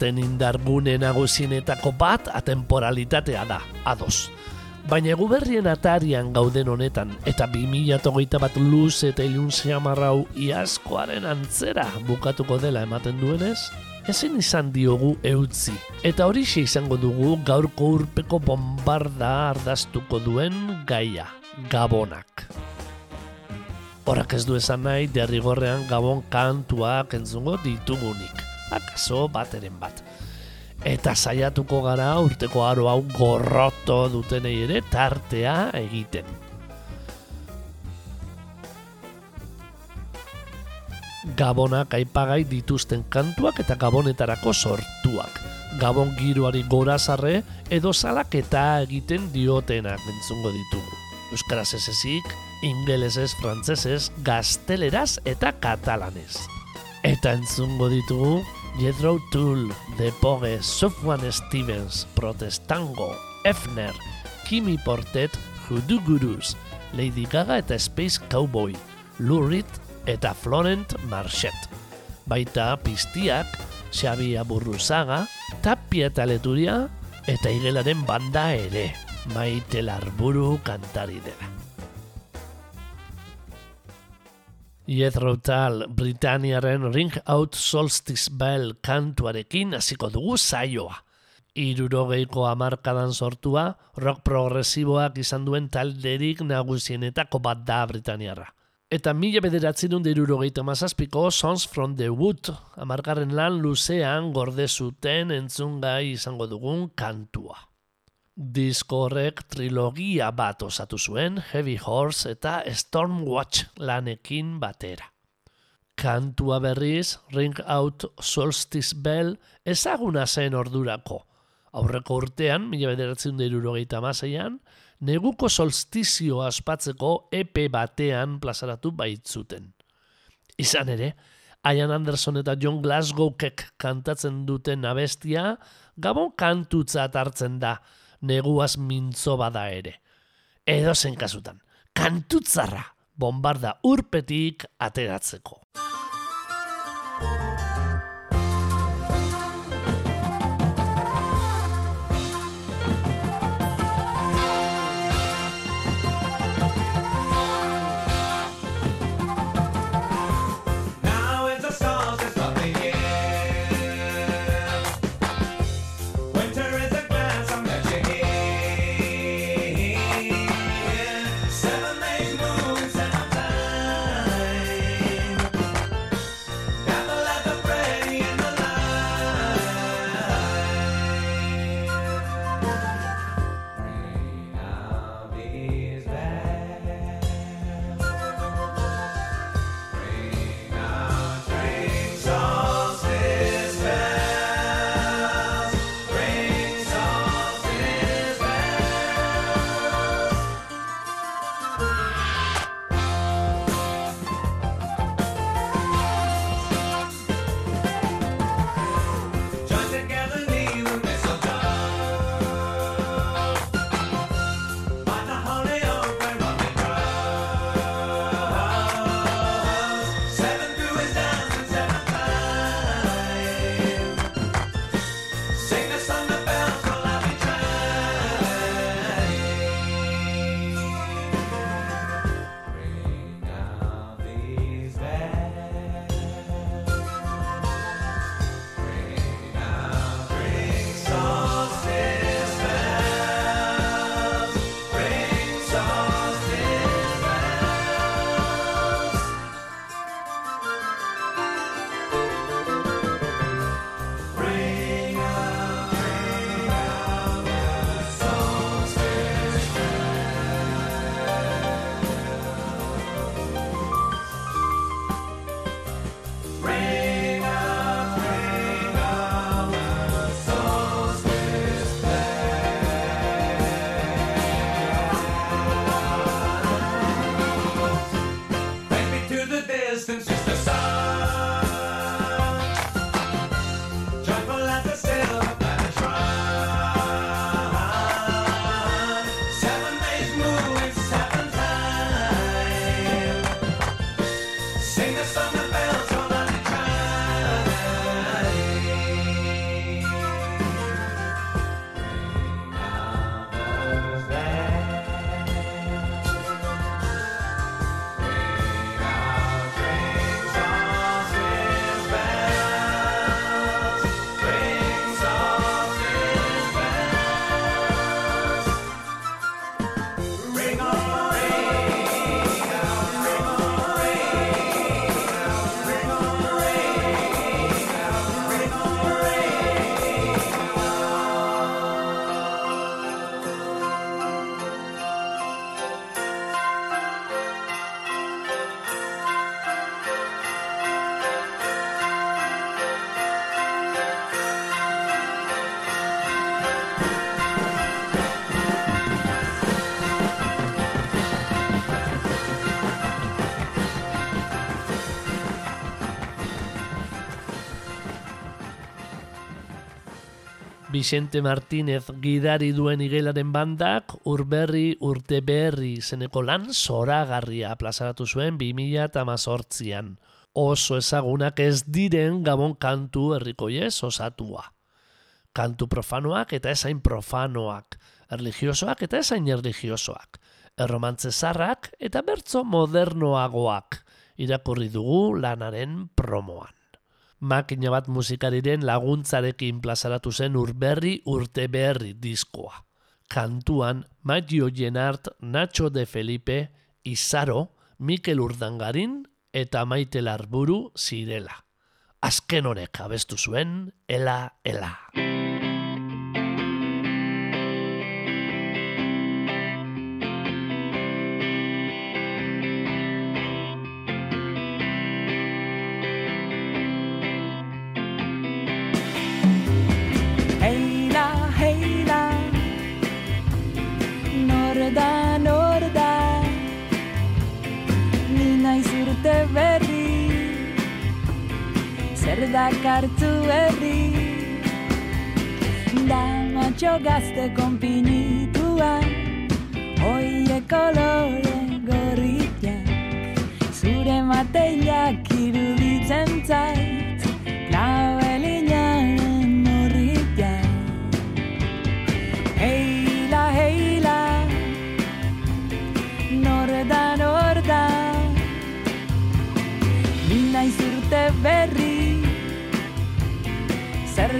Podcasten indargune nagusienetako bat atemporalitatea da, ados. Baina guberrien atarian gauden honetan, eta 2008 bat luz eta ilun seamarrau iaskoaren antzera bukatuko dela ematen duenez, ezin izan diogu eutzi. Eta hori izango dugu gaurko urpeko bombarda ardaztuko duen gaia, gabonak. Horak ez du esan nahi derrigorrean gabon kantuak entzungo ditugunik akaso bateren bat. Eta saiatuko gara urteko aro hau gorroto dutenei ere tartea egiten. Gabonak aipagai dituzten kantuak eta gabonetarako sortuak. Gabon giroari gorazarre edo salaketa egiten diotenak entzungo ditugu. Euskaraz ez ezik, ingelesez, frantzesez, gazteleraz eta katalanez. Eta entzungo ditugu Jethro Tull, The Pogue, Sofwan Stevens, Protestango, Efner, Kimi Portet, Hoodoo Gurus, Lady Gaga eta Space Cowboy, Lou Reed eta Florent Marchet. Baita piztiak, Xabi Aburruzaga, Tapia eta Leturia eta Igelaren banda ere, maite larburu kantari dela. Jethro Tull Britaniaren Ring Out Solstice Bell kantuarekin hasiko dugu saioa. Irurogeiko amarkadan sortua, rock progresiboak izan duen talderik nagusienetako bat da Britaniarra. Eta mila bederatzen dut irurogeita mazazpiko Sons from the Wood, amargarren lan luzean gorde zuten entzungai izango dugun kantua. Disko horrek trilogia bat osatu zuen Heavy Horse eta Stormwatch lanekin batera. Kantua berriz, Ring Out Solstice Bell ezaguna zen ordurako. Aurreko urtean, mila bederatzen dira maseian, neguko solstizio aspatzeko EP batean plazaratu baitzuten. Izan ere, Ian Anderson eta John Glasgowkek kantatzen duten abestia, gabon kantutzat hartzen da, neguaz mintzo bada ere. Edo zen kasutan, kantutzarra bombarda urpetik ateratzeko. Vicente Martínez gidari duen igelaren bandak urberri urte berri zeneko lan zoragarria plazaratu zuen 2018an. Oso ezagunak ez diren gabon kantu herrikoiez osatua. Kantu profanoak eta ezain profanoak, erligiosoak eta ezain erligiosoak, erromantze zarrak eta bertzo modernoagoak, irakurri dugu lanaren promoan. Makina bat musikariren laguntzarekin plazaratu zen urberri urte berri diskoa. Kantuan, Maggio Jenart, Nacho de Felipe, Izaro, Mikel Urdangarin eta Maite Larburu zirela. Azken honek abestu zuen, ela, ela. Dakartzu herri Da matxo gazte konpinituan Oie kolore gorriak Zure mateilak iruditzen zait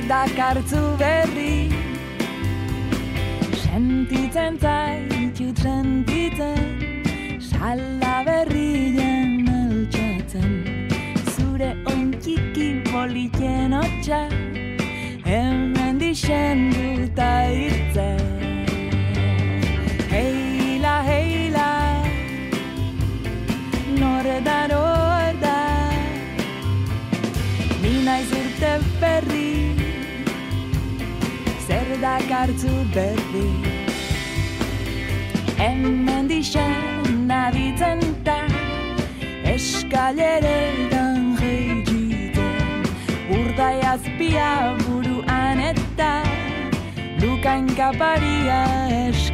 dakartzu berri. Sentitzen zaitut sentitzen Sala berrien altxatzen. Zure ontxiki politen hotxa Hemen dixen duta irtzen. Heila, heila Norda, norda Ni naiz urte berri dakartzu berri Hemen dixen aditzen ta Eskaleretan jeititen Urdai azpia buruan eta Lukain kaparia eskuen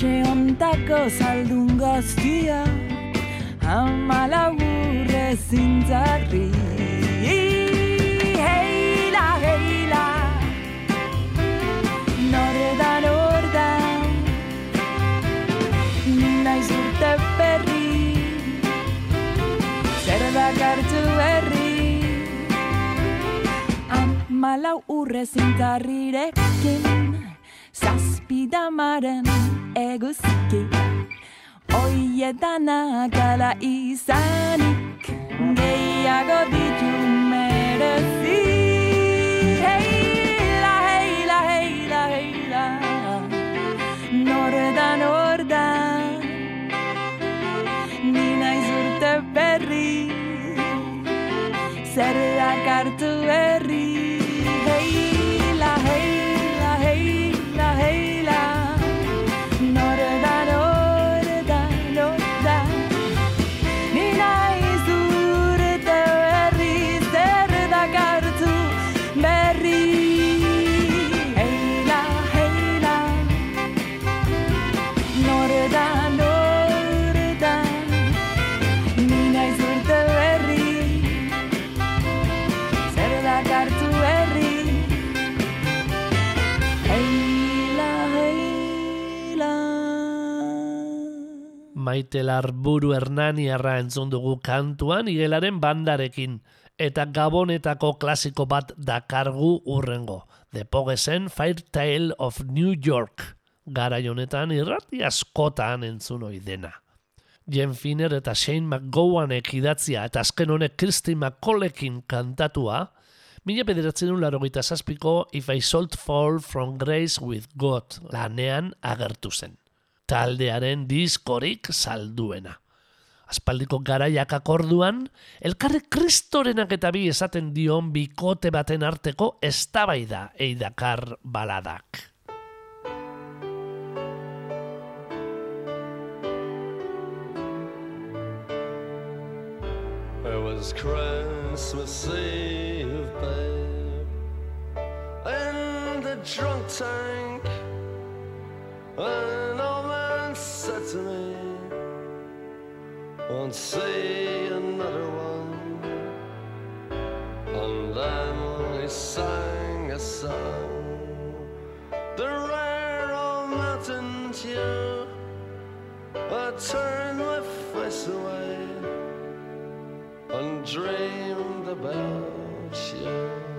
Etxe ontako zaldun gaztia Ama laburre zintzarri Heila, heila Norda, norda Ni naiz urte berri Zer dakartzu herri Amalau urre zintzarrirekin Zazpidamaren eguzki Oiedanak ala izanik Gehiago ditu merezi. Heila, heila, heila, heila Norda, norda Ni naiz berri Zer dakartu berri Maite Larburu Hernaniarra entzun dugu kantuan igelaren bandarekin eta gabonetako klasiko bat dakargu urrengo. The Pogesen Fire Tale of New York. Gara honetan irrati askotan entzun ohi dena. Jen Finner eta Shane McGowanek idatzia eta azken honek Christy McCollekin kantatua, mila bederatzen larogeita zazpiko If I Sold Fall From Grace With God lanean agertu zen. Taldearen diskorik salduena. Aspaldiko garaiak akorduan, elkarri kristorenak eta bi esaten dion bikote baten arteko eztabaida eidakar baladak. It was Christmas Eve, babe, in the drunk tank. An old man said to me, Won't see another one. And then he sang a song, the rare old mountain tune. I turned my face away and dreamed about you.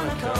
gonna come.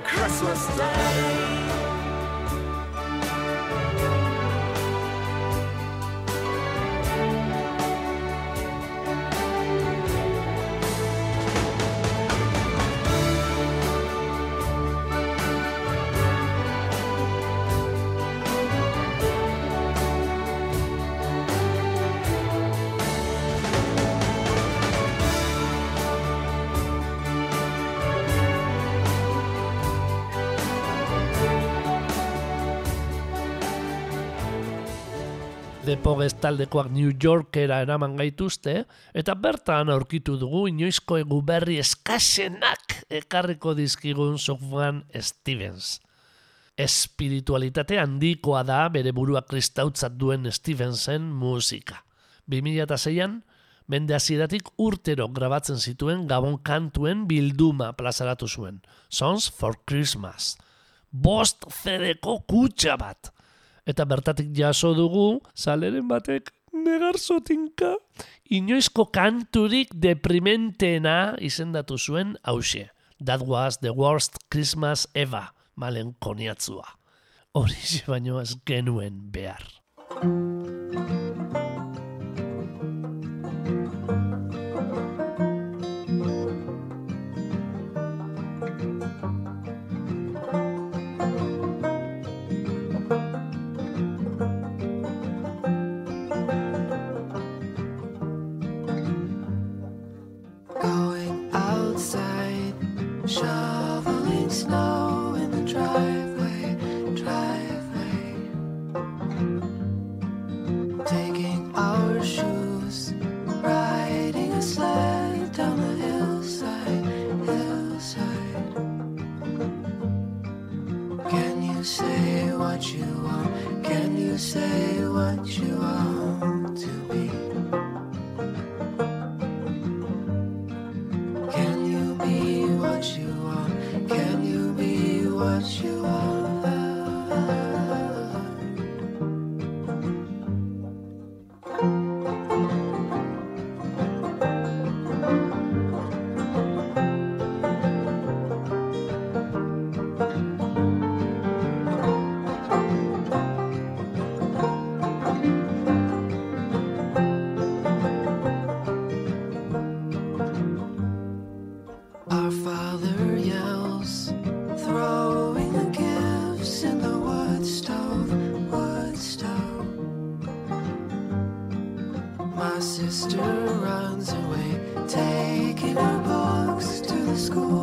Christmas Day. Depogez taldekoak New Yorkera eraman gaituzte, eta bertan aurkitu dugu inoizko egu berri eskasenak ekarriko dizkigun Sofwan Stevens. Espiritualitate handikoa da bere burua kristautzat duen Stevensen musika. 2006an, mende hasieratik urtero grabatzen zituen gabon kantuen bilduma plazaratu zuen. Songs for Christmas. Bost CD-ko kutxa bat. Eta bertatik jaso dugu, saleren batek negar zotinka, inoizko kanturik deprimentena izendatu zuen hause. That was the worst Christmas ever, malen koniatzua. Horixe baino ez genuen behar. Runs away, taking her books to the schoolyard,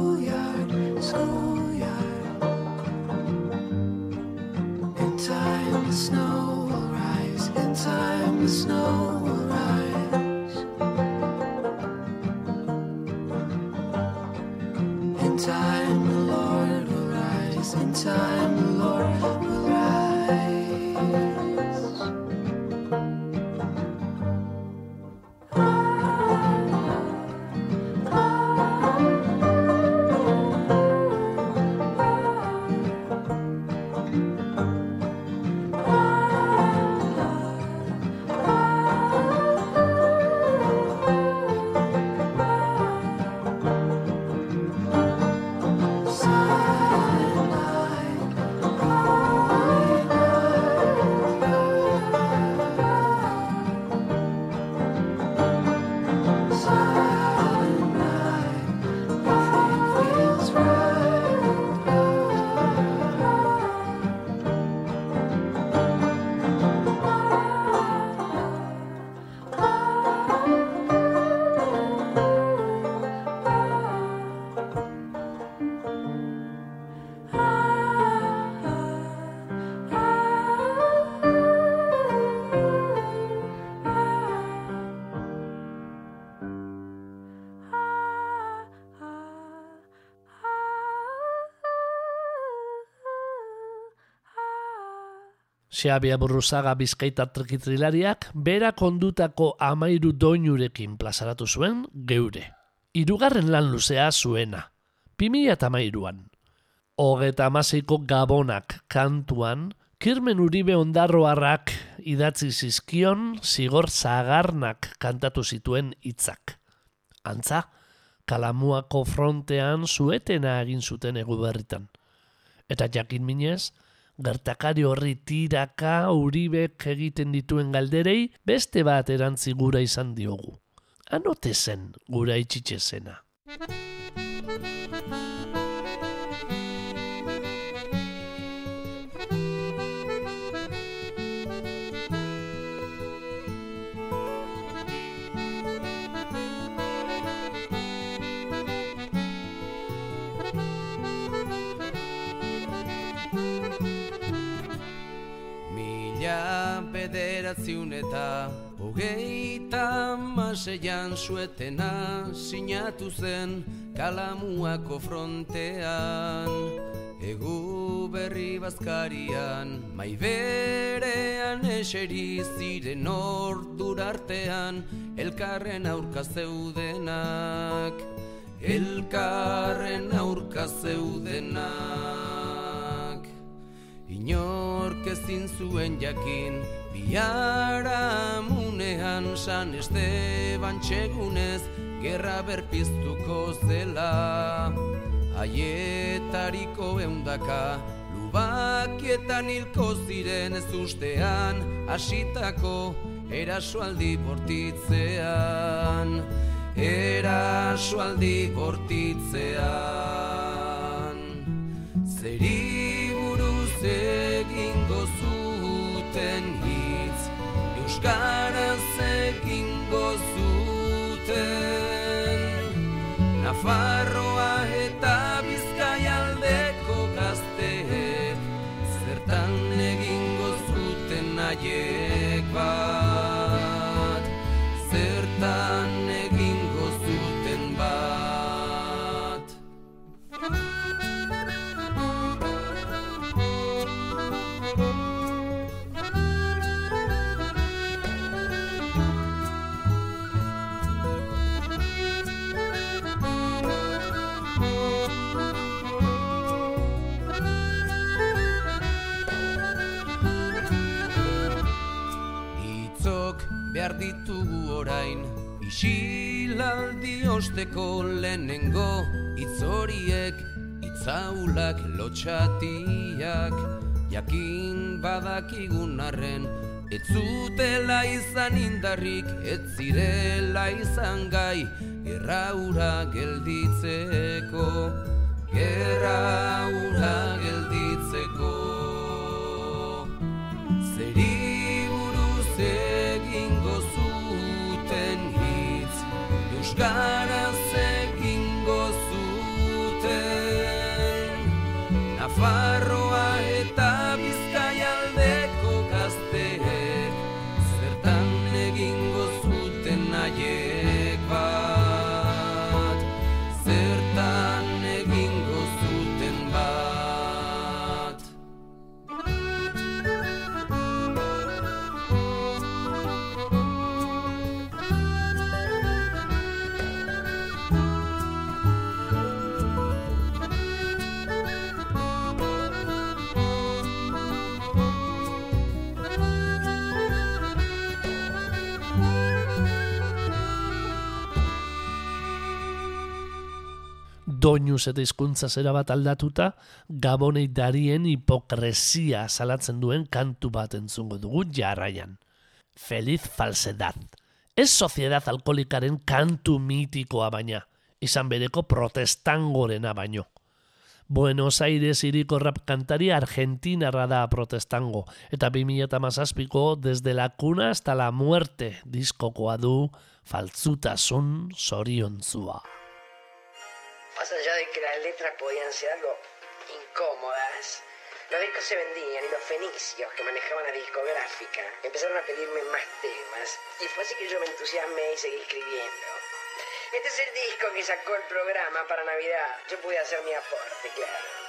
Xabia Burruzaga bizkaita trikitrilariak berak ondutako amairu doinurekin plazaratu zuen geure. Hirugarren lan luzea zuena, 2008an. Hogeta amaseiko gabonak kantuan, Kirmen Uribe ondarroarrak idatzi zizkion zigor zagarnak kantatu zituen hitzak. Antza, kalamuako frontean zuetena egin zuten egu berritan. Eta jakin minez, gertakari horri tiraka uribek egiten dituen galderei beste bat erantzi gura izan diogu. Anote zen gura itxitxe zena. Bederatziun eta hogeita maseian suetena sinatu zen kalamuako frontean Egu berri bazkarian, maiberean eseri ziren ordurartean, elkarren aurka zeudenak, elkarren aurka zeudenak. Inork ezin zuen jakin Biara munean San Esteban txegunez Gerra berpiztuko zela. Aietariko eundaka Lubakietan hilko ziren ez ustean Asitako erasoaldi bortitzean. Erasoaldi bortitzean. Zeri osteko lehenengo Itzoriek, itzaulak, lotxatiak Jakin badakigun arren Ez zutela izan indarrik, ez zirela izan gai Gerra ura gelditzeko Gerra ura gelditzeko. Zeri buruz egingo zuten euskaraz egingo doinuz eta hizkuntza zera bat aldatuta, gabonei darien hipokresia salatzen duen kantu bat entzungo dugu jarraian. Feliz falsedad. Ez soziedad alkoholikaren kantu mitikoa baina, izan bereko protestangorena baino. Buenos Aires iriko rap kantari argentinarra da protestango, eta 2008ko desde la cuna hasta la muerte diskokoa du faltzutasun zoriontzua. Más allá de que las letras podían ser algo incómodas, los discos se vendían y los fenicios que manejaban la discográfica empezaron a pedirme más temas y fue así que yo me entusiasmé y seguí escribiendo. Este es el disco que sacó el programa para Navidad. Yo pude hacer mi aporte, claro.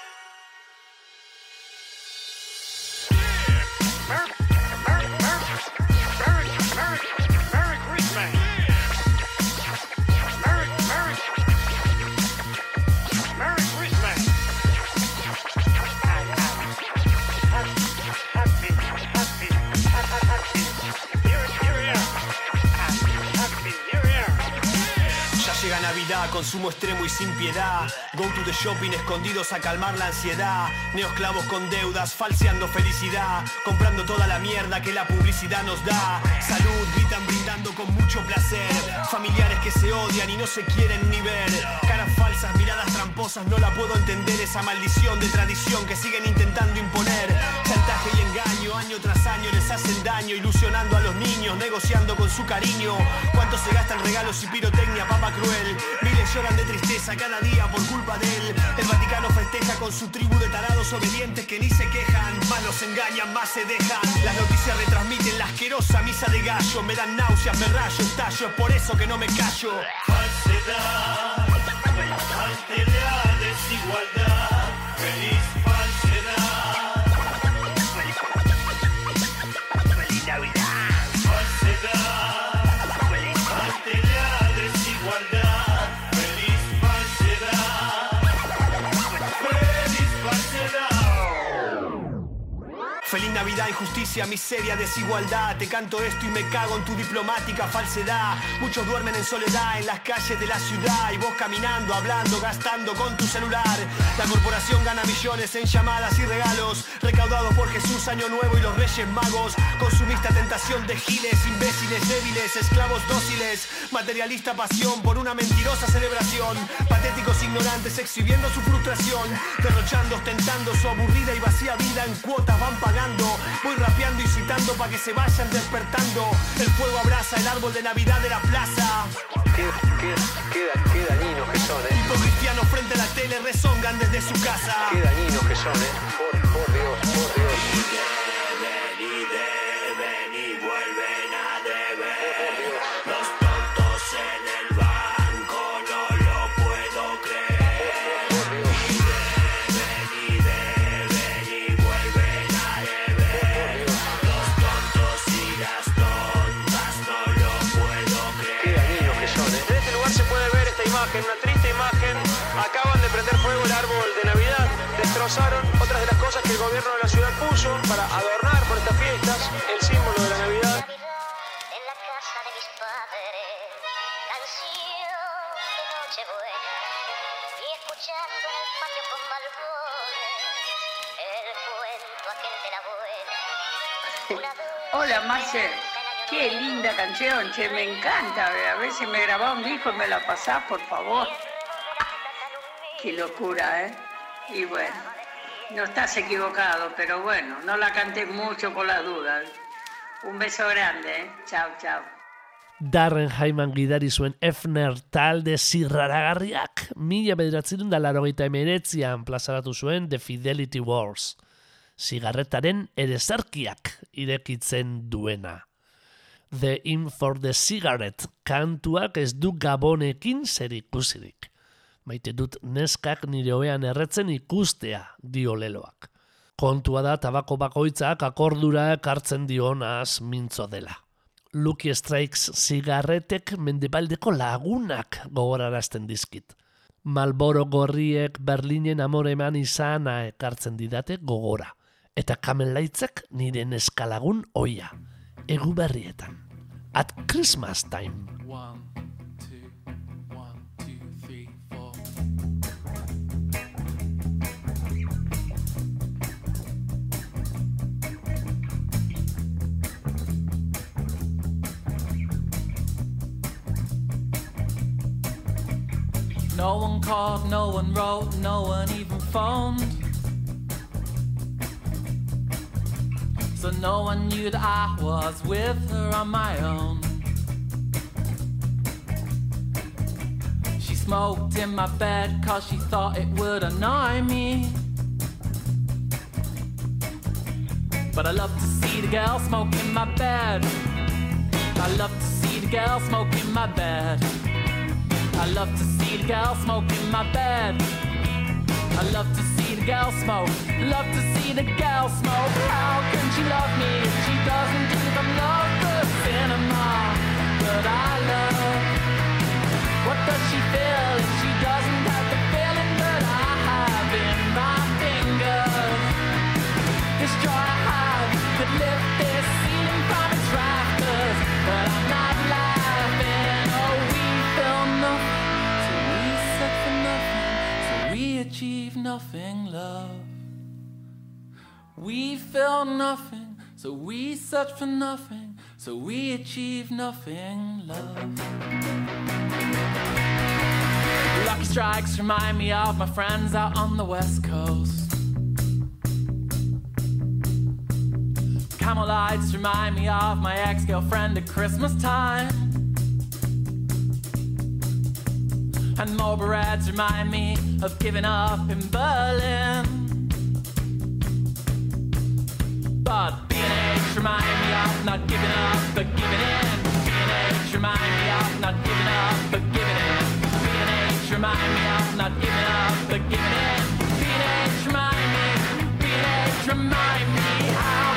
Consumo extremo y sin piedad. Go to the shopping escondidos a calmar la ansiedad. Neosclavos con deudas, falseando felicidad. Comprando toda la mierda que la publicidad nos da. Salud, gritan brindando con mucho placer. Familiares que se odian y no se quieren ni ver. Caras falsas, miradas tramposas, no la puedo entender. Esa maldición de tradición que siguen intentando imponer. Y engaño, año tras año les hacen daño. Ilusionando a los niños, negociando con su cariño. ¿Cuánto se gastan regalos y pirotecnia, papa cruel? Miles lloran de tristeza cada día por culpa de él. El Vaticano festeja con su tribu de tarados obedientes que ni se quejan. Más los engañan, más se dejan. Las noticias retransmiten la asquerosa misa de gallo. Me dan náuseas, me rayo, estallo. Es por eso que no me callo. Falsedad, Injusticia, miseria, desigualdad. Te canto esto y me cago en tu diplomática falsedad. Muchos duermen en soledad en las calles de la ciudad. Y vos caminando, hablando, gastando con tu celular. La corporación gana millones en llamadas y regalos. Recaudados por Jesús, Año Nuevo y los Reyes Magos. Consumista tentación de giles, imbéciles, débiles, esclavos dóciles. Materialista pasión por una mentirosa celebración. Patéticos ignorantes exhibiendo su frustración. Derrochando, ostentando su aburrida y vacía vida en cuotas van pagando. Voy rapeando y citando para que se vayan despertando. El fuego abraza el árbol de Navidad de la plaza. Qué, qué, qué, qué dañinos que son, eh. Cristianos frente a la tele rezongan desde su casa. Qué dañinos que son, eh. Por, por Dios, por Dios. Imagen, una triste imagen. Acaban de prender fuego el árbol de Navidad. Destrozaron otras de las cosas que el gobierno de la ciudad puso para adornar por estas fiestas el símbolo de la Navidad. Hola Marcel, qué linda canción, che, me encanta. A ver si me grabás un disco y me la pasás, por favor. Qué locura, ¿eh? Y bueno, no estás equivocado, pero bueno, no la cantes mucho por las dudas. Un beso grande, ¿eh? Chao, chao. Darren Haiman gidari zuen Efner talde zirraragarriak mila bederatzerun da larogeita emeretzian plazaratu zuen The Fidelity Wars. Zigarretaren erezarkiak irekitzen duena. The In for the Cigarette kantuak ez du gabonekin zer ikusirik. Maite dut neskak nire hoean erretzen ikustea dio leloak. Kontua da tabako bakoitzak akordura ekartzen dionaz mintzo dela. Lucky Strikes zigarretek mendebaldeko lagunak gogorarazten dizkit. Malboro gorriek Berlinen amore eman izana ekartzen didate gogora. Eta kamelaitzek nire neskalagun oia. Egu berrietan. At Christmas time. No one called, no one wrote, no one even phoned. No one knew that I was with her on my own. She smoked in my bed cause she thought it would annoy me. But I love to see the girl smoke in my bed. I love to see the girl smoke in my bed. I love to see the girl smoke in my bed. I love girl smoke. Love to see the girl smoke. How can she love me if she doesn't even love the cinema that I love? What does she feel if she doesn't have the feeling that I have in my fingers? This joy I have could lift this ceiling from its rafters, but I'm not laughing. Oh, we feel nothing, so we set nothing, so we achieve nothing, love. We feel nothing, so we search for nothing, so we achieve nothing, love. Lucky strikes remind me of my friends out on the west coast. Camel lights remind me of my ex-girlfriend at Christmas time. And Marlboro ads remind me of giving up in Berlin. But B&H remind me of not giving up but giving in. B&H remind me of not giving up but giving in. B&H remind me of not giving up but giving in. Remind me, remind me. How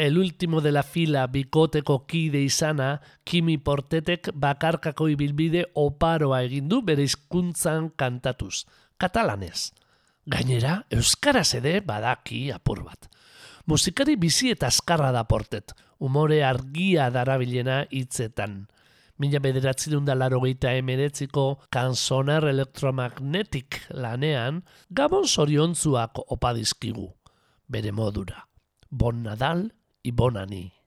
el último de la fila bikoteko kide izana, Kimi Portetek bakarkako ibilbide oparoa egin du bere hizkuntzan kantatuz, katalanez. Gainera, euskaraz ere badaki apur bat. Musikari bizi eta azkarra da Portet, umore argia darabilena hitzetan. Mila bederatzi dunda laro gita emeretziko kanzonar elektromagnetik lanean, gabon zoriontzuak opadizkigu, bere modura. Bon Nadal e Bonani.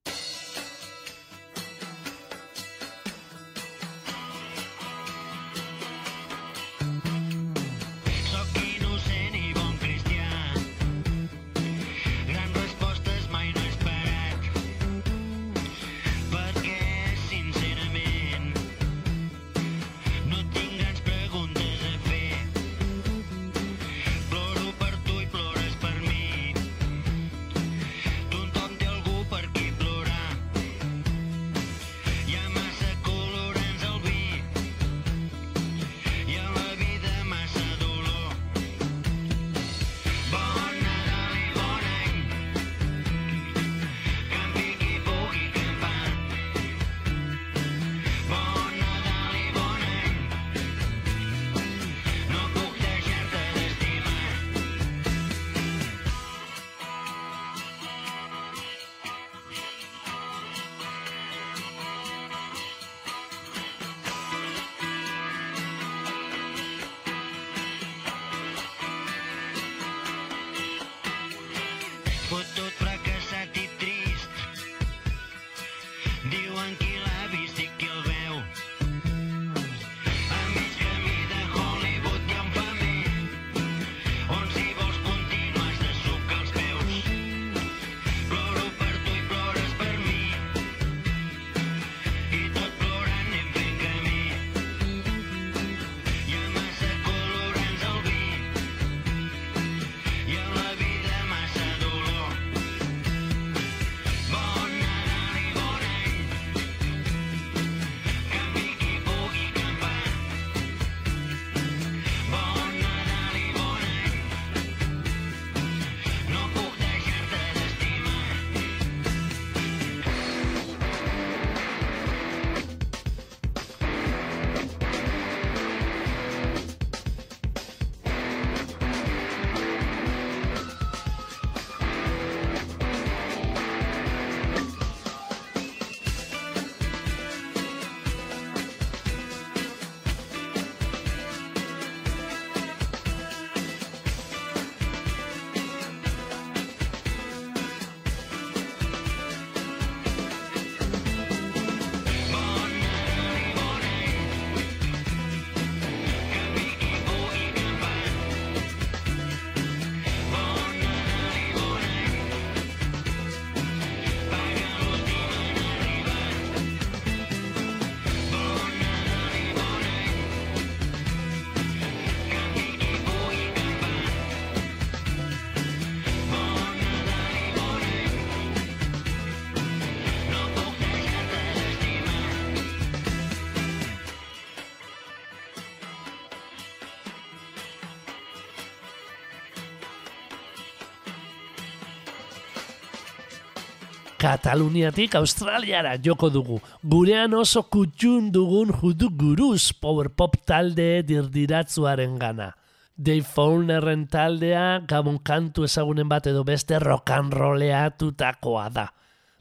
Kataluniatik Australiara joko dugu. Gurean oso kutxun dugun judu guruz power pop talde dirdiratzuaren gana. Dave Fowlerren taldea gabon kantu ezagunen bat edo beste rockanrolea tutakoa da.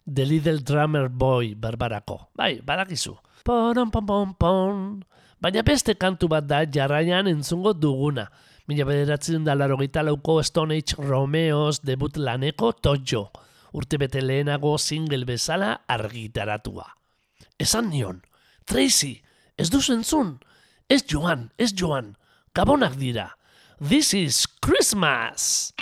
The Little Drummer Boy berbarako. Bai, badakizu. Poron pon, pon, pom. Baina beste kantu bat da jarraian entzungo duguna. Mila bederatzen da larogeita lauko Stone Age Romeos debut laneko tojo. Tojo urtebete lehenago single bezala argitaratua. Esan nion, Tracy, ez du zentzun, ez joan, ez joan, gabonak dira. This is Christmas!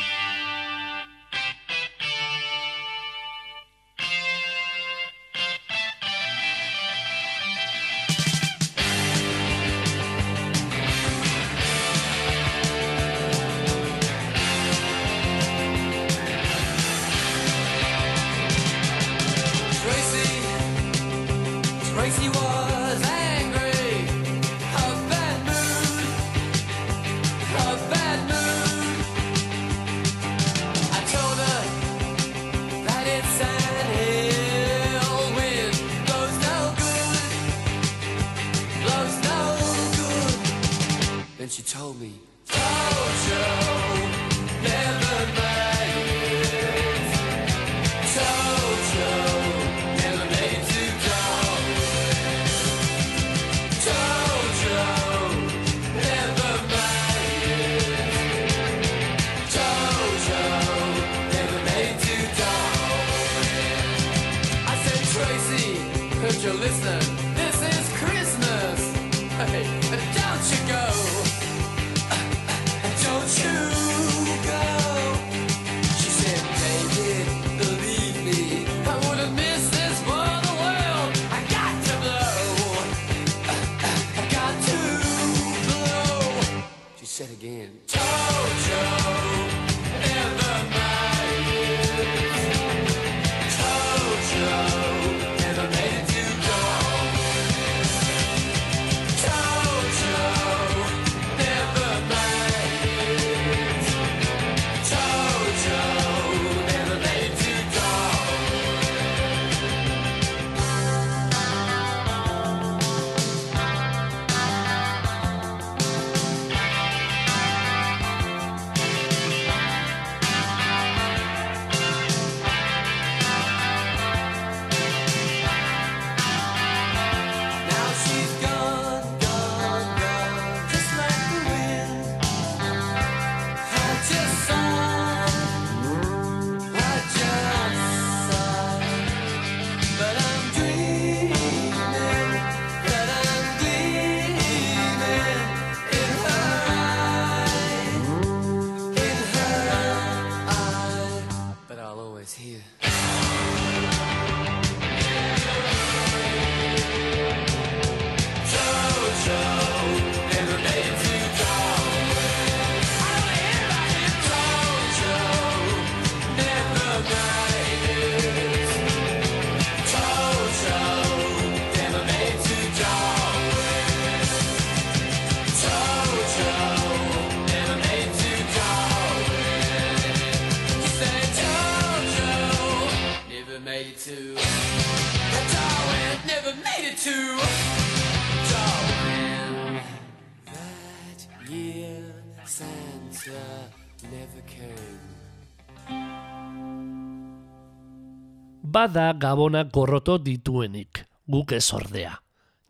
Bada gabona gorroto dituenik, guk ez ordea.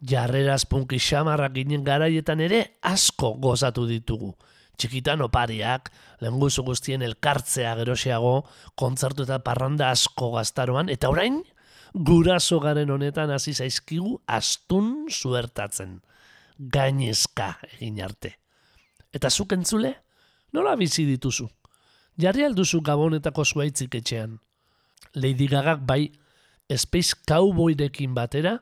Jarreraz punki xamarrak ginen garaietan ere asko gozatu ditugu. Txikitan opariak, lenguzu guztien elkartzea geroxeago, kontzertu eta parranda asko gaztaroan, eta orain, guraso garen honetan hasi zaizkigu astun zuertatzen. Gainezka egin arte. Eta zuk entzule? Nola bizi dituzu? Jarri alduzu gabonetako zuaitzik etxean. Lady Gagak bai Space Cowboyrekin batera,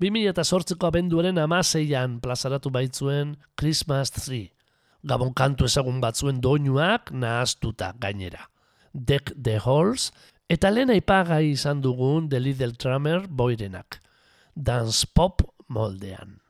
2008ko abenduaren amaseian plazaratu baitzuen Christmas Tree. Gabon kantu ezagun batzuen doinuak nahaztuta gainera. Deck the Halls, eta lehen aipagai izan dugun The Little Drummer boirenak. Dance Pop moldean.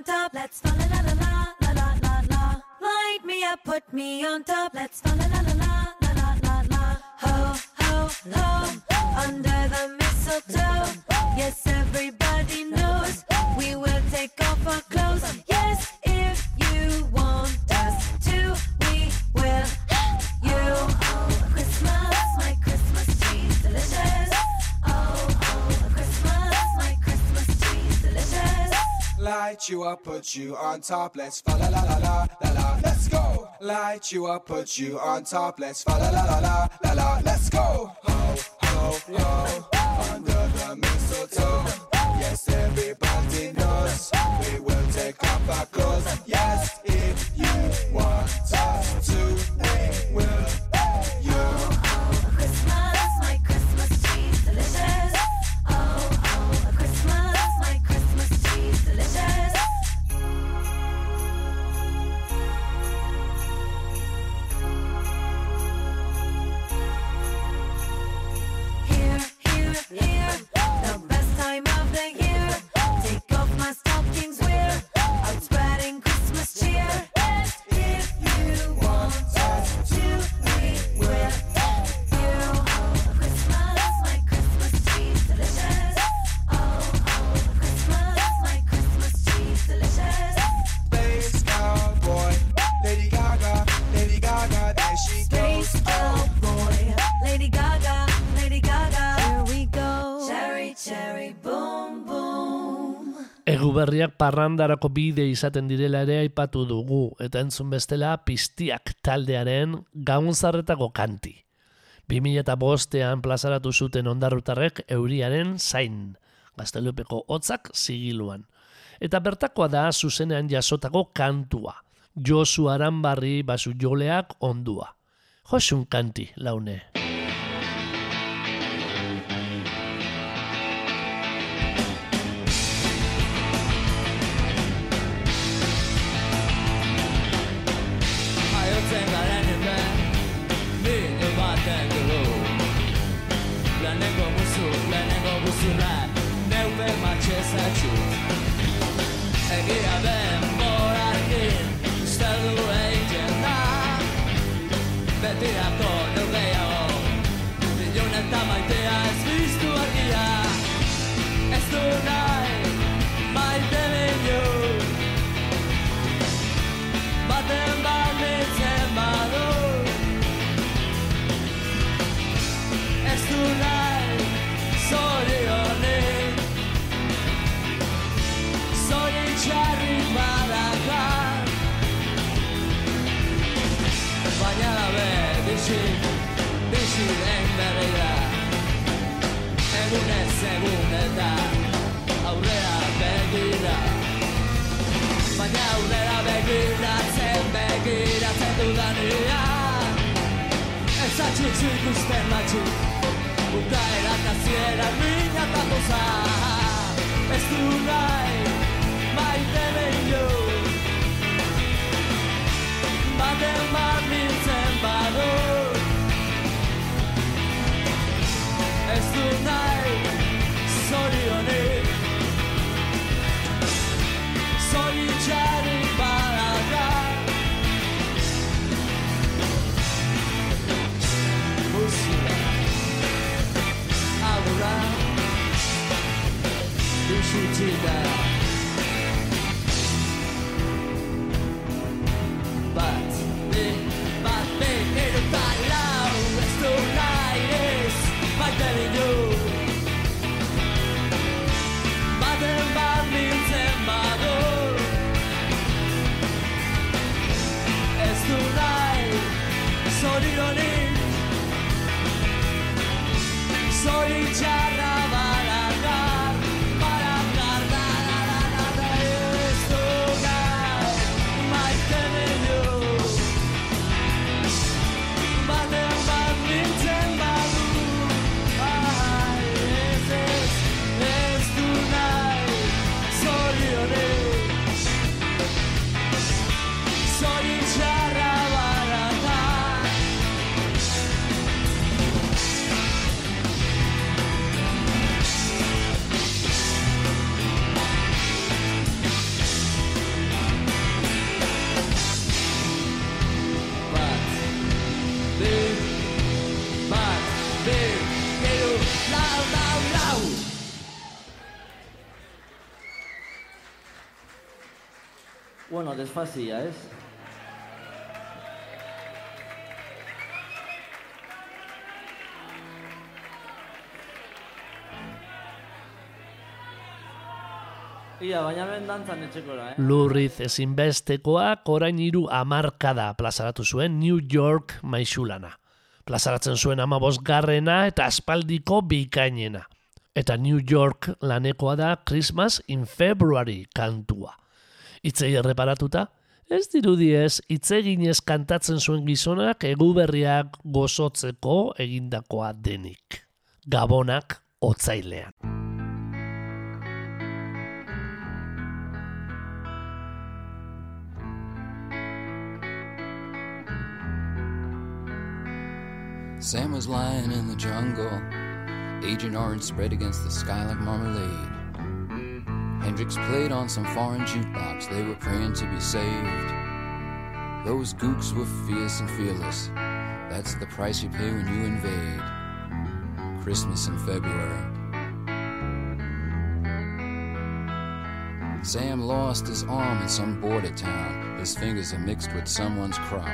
on top. Let's fall la la la la la la la. Light me up, put me on top. Let's fall la la la. You up, put you on top, let's fa la la la la la la, let's go. Light you up, put you on top, let's fa la la la la la la, let's go. Ho ho ho, under the mistletoe. Yes, everybody knows we will take off our clothes. Yes, if you want us to, we will. Berriak parrandarako bide izaten direla ere aipatu dugu, eta entzun bestela piztiak taldearen gaunzarretako kanti. 2005ean plazaratu zuten ondarrutarrek euriaren zain, gaztelupeko hotzak zigiluan. Eta bertakoa da zuzenean jasotako kantua, Josu Aranbarri basu joleak ondua. Josun kanti, laune. Ez atxutxu ikusten matxu Bukaera kaziera mina eta goza Ez du nahi, maite behin Baten bat cidade. Bueno, desfazia, ez? Ia, baina ben dantzan etxekora, eh? Lurriz ezinbestekoak orain hiru hamarkada plazaratu zuen New York maixulana. Plazaratzen zuen amabosgarrena eta aspaldiko bikainena. Eta New York lanekoa da Christmas in February kantua. Itzei erreparatuta, ez dirudiez itzeginez kantatzen zuen gizonak eguberriak gozotzeko egindakoa denik. Gabonak otzailean. Sam was lying in the jungle, Agent Orange spread against the sky like marmalade. Hendrix played on some foreign jukebox, they were praying to be saved. Those gooks were fierce and fearless, that's the price you pay when you invade. Christmas in February. Sam lost his arm in some border town, his fingers are mixed with someone's crop.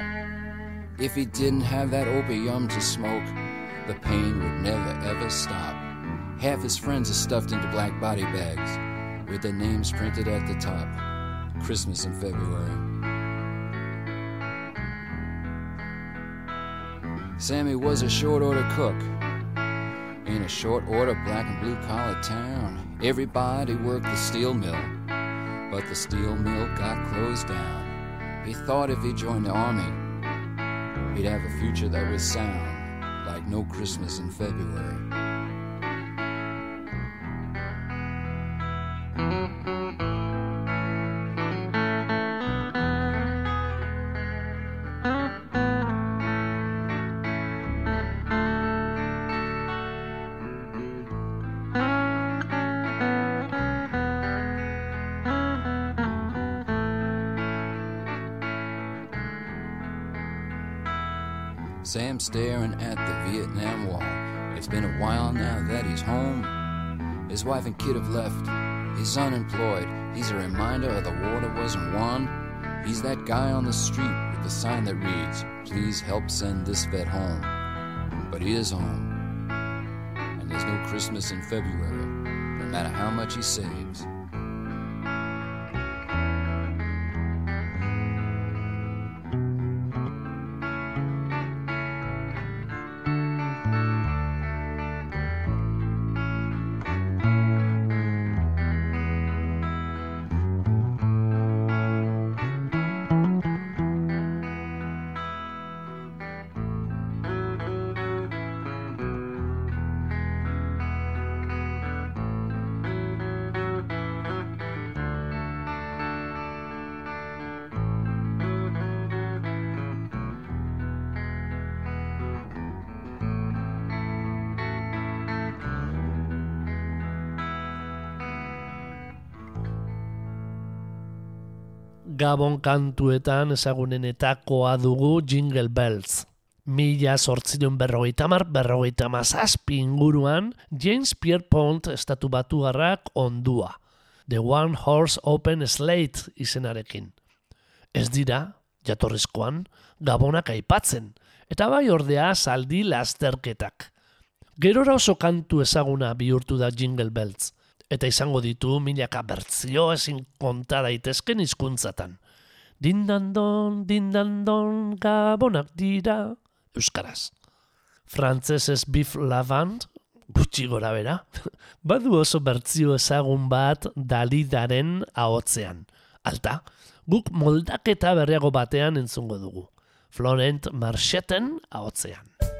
If he didn't have that opium to smoke, the pain would never ever stop. Half his friends are stuffed into black body bags. With their names printed at the top. Christmas in February. Sammy was a short order cook in a short order black and blue collar town. Everybody worked the steel mill, but the steel mill got closed down. He thought if he joined the army, he'd have a future that was sound, like no Christmas in February. Staring at the Vietnam Wall. It's been a while now that he's home. His wife and kid have left. He's unemployed. He's a reminder of the war that wasn't won. He's that guy on the street with the sign that reads, Please help send this vet home. But he is home. And there's no Christmas in February, no matter how much he saves. Gabon kantuetan ezagunenetakoa dugu Jingle Bells. Mila sortzion berrogeita mar, berrogeita mazazpi inguruan James Pierpont estatu batuarrak ondua. The One Horse Open Slate izenarekin. Ez dira, jatorrizkoan, gabonak aipatzen, eta bai ordea zaldi lasterketak. Gerora oso kantu ezaguna bihurtu da Jingle Bells, eta izango ditu milaka bertzio ezin konta daitezken hizkuntzatan. Dindandon, dindandon, gabonak dira, euskaraz. Frantzesez Biff Lavand, gutxi gora bera, badu oso bertzio ezagun bat dalidaren ahotzean. Alta, guk moldaketa berriago batean entzungo dugu. Florent Marcheten ahotzean.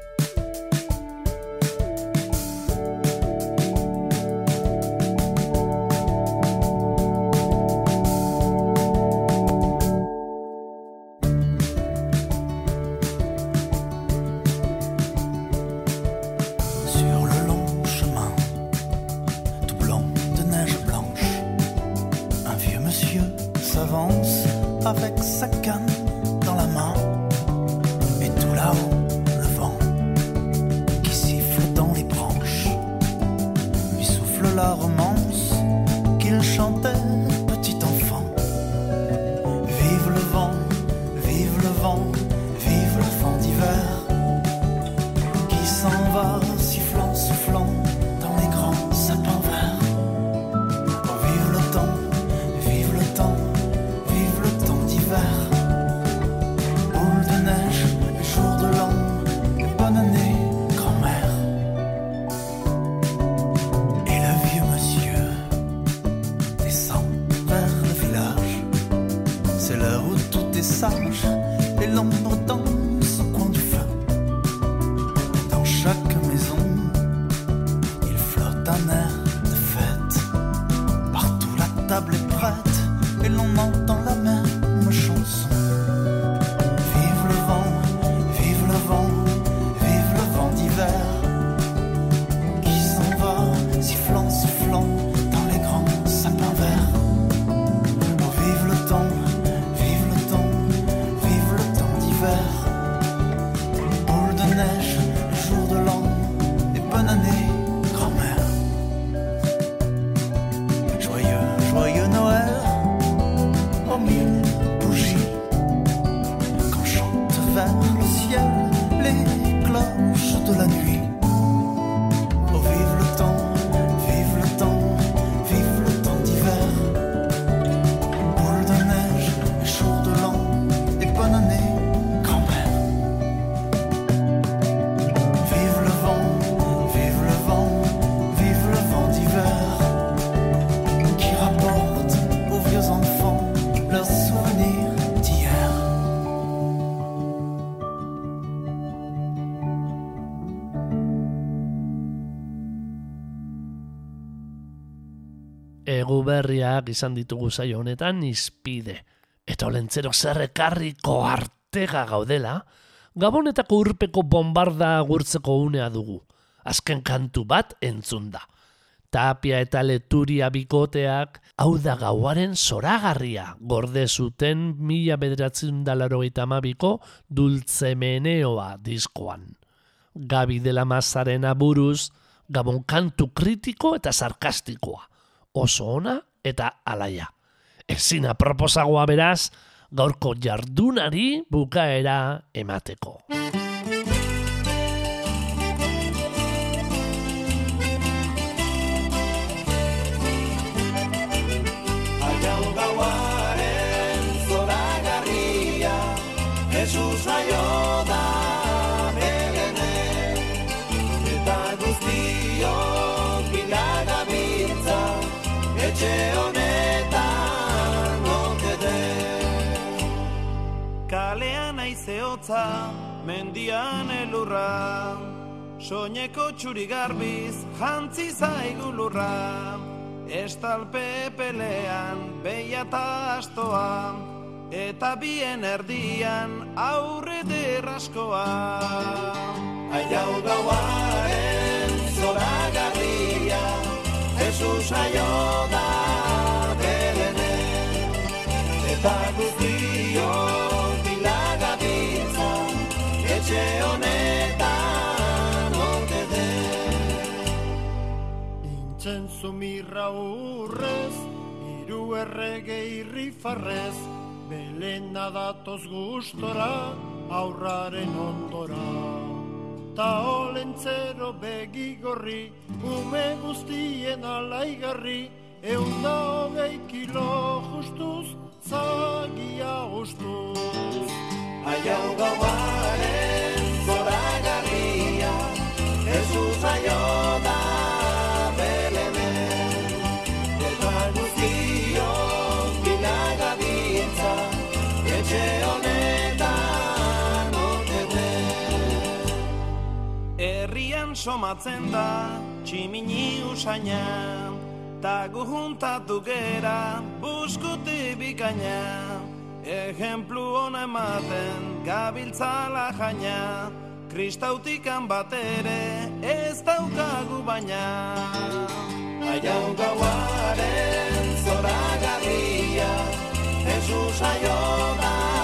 Berriak izan ditugu zaio honetan izpide. Eta olentzero zer ekarriko artega gaudela, Gabonetako urpeko bombarda agurtzeko unea dugu. Azken kantu bat entzun da. Tapia eta leturia bikoteak, hau da gauaren zoragarria, gorde zuten mila bederatzen dalarogeita amabiko dultzemeneoa diskoan. Gabi de la Mazaren aburuz, gabon kantu kritiko eta sarkastikoa. Oso ona eta alaia. Ezin aproposagoa beraz, gaurko jardunari bukaera emateko. Aizeotza, mendian elurra, soineko txuri garbiz, jantzi zaigu lurra. Estalpe pelean, beia eta astoa, eta bien erdian aurre derraskoa. Aiau gauaren zoragarria, Jesus jaio da Belenen, eta guztiok etxe honetan okete. Intzenzu mirra urrez, hiru errege irrifarrez, Belena datoz gustora, aurraren ondora. Ta olentzero begigorri, ume guztien alaigarri, eunda hogei kilo justuz, zagia ustuz. Aiau gauaren Herrian somatzen da tximini usaina, ta gu juntatu gera buskuti bikaina. Ejemplu hona ematen gabiltzala jaina, kristautikan batere ez daukagu baina. Aiau gauaren zoragarria, Jesus jaio da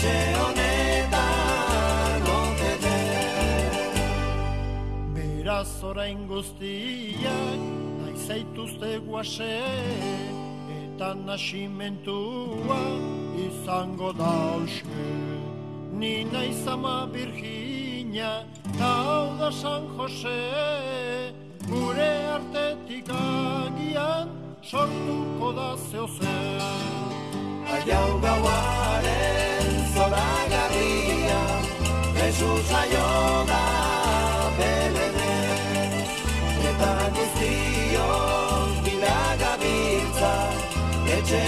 etxe honetan okete. Beraz orain guztiak, nahi zaituzte guase, eta nasimentua izango da hauske. Ni naiz ama Virginia, ta hau da San Jose, gure artetik agian sortuko da zeozen. Aiau gauaren zoragarria, Jesus jaio da Belenen, eta guztiok bilagabiltza, etxe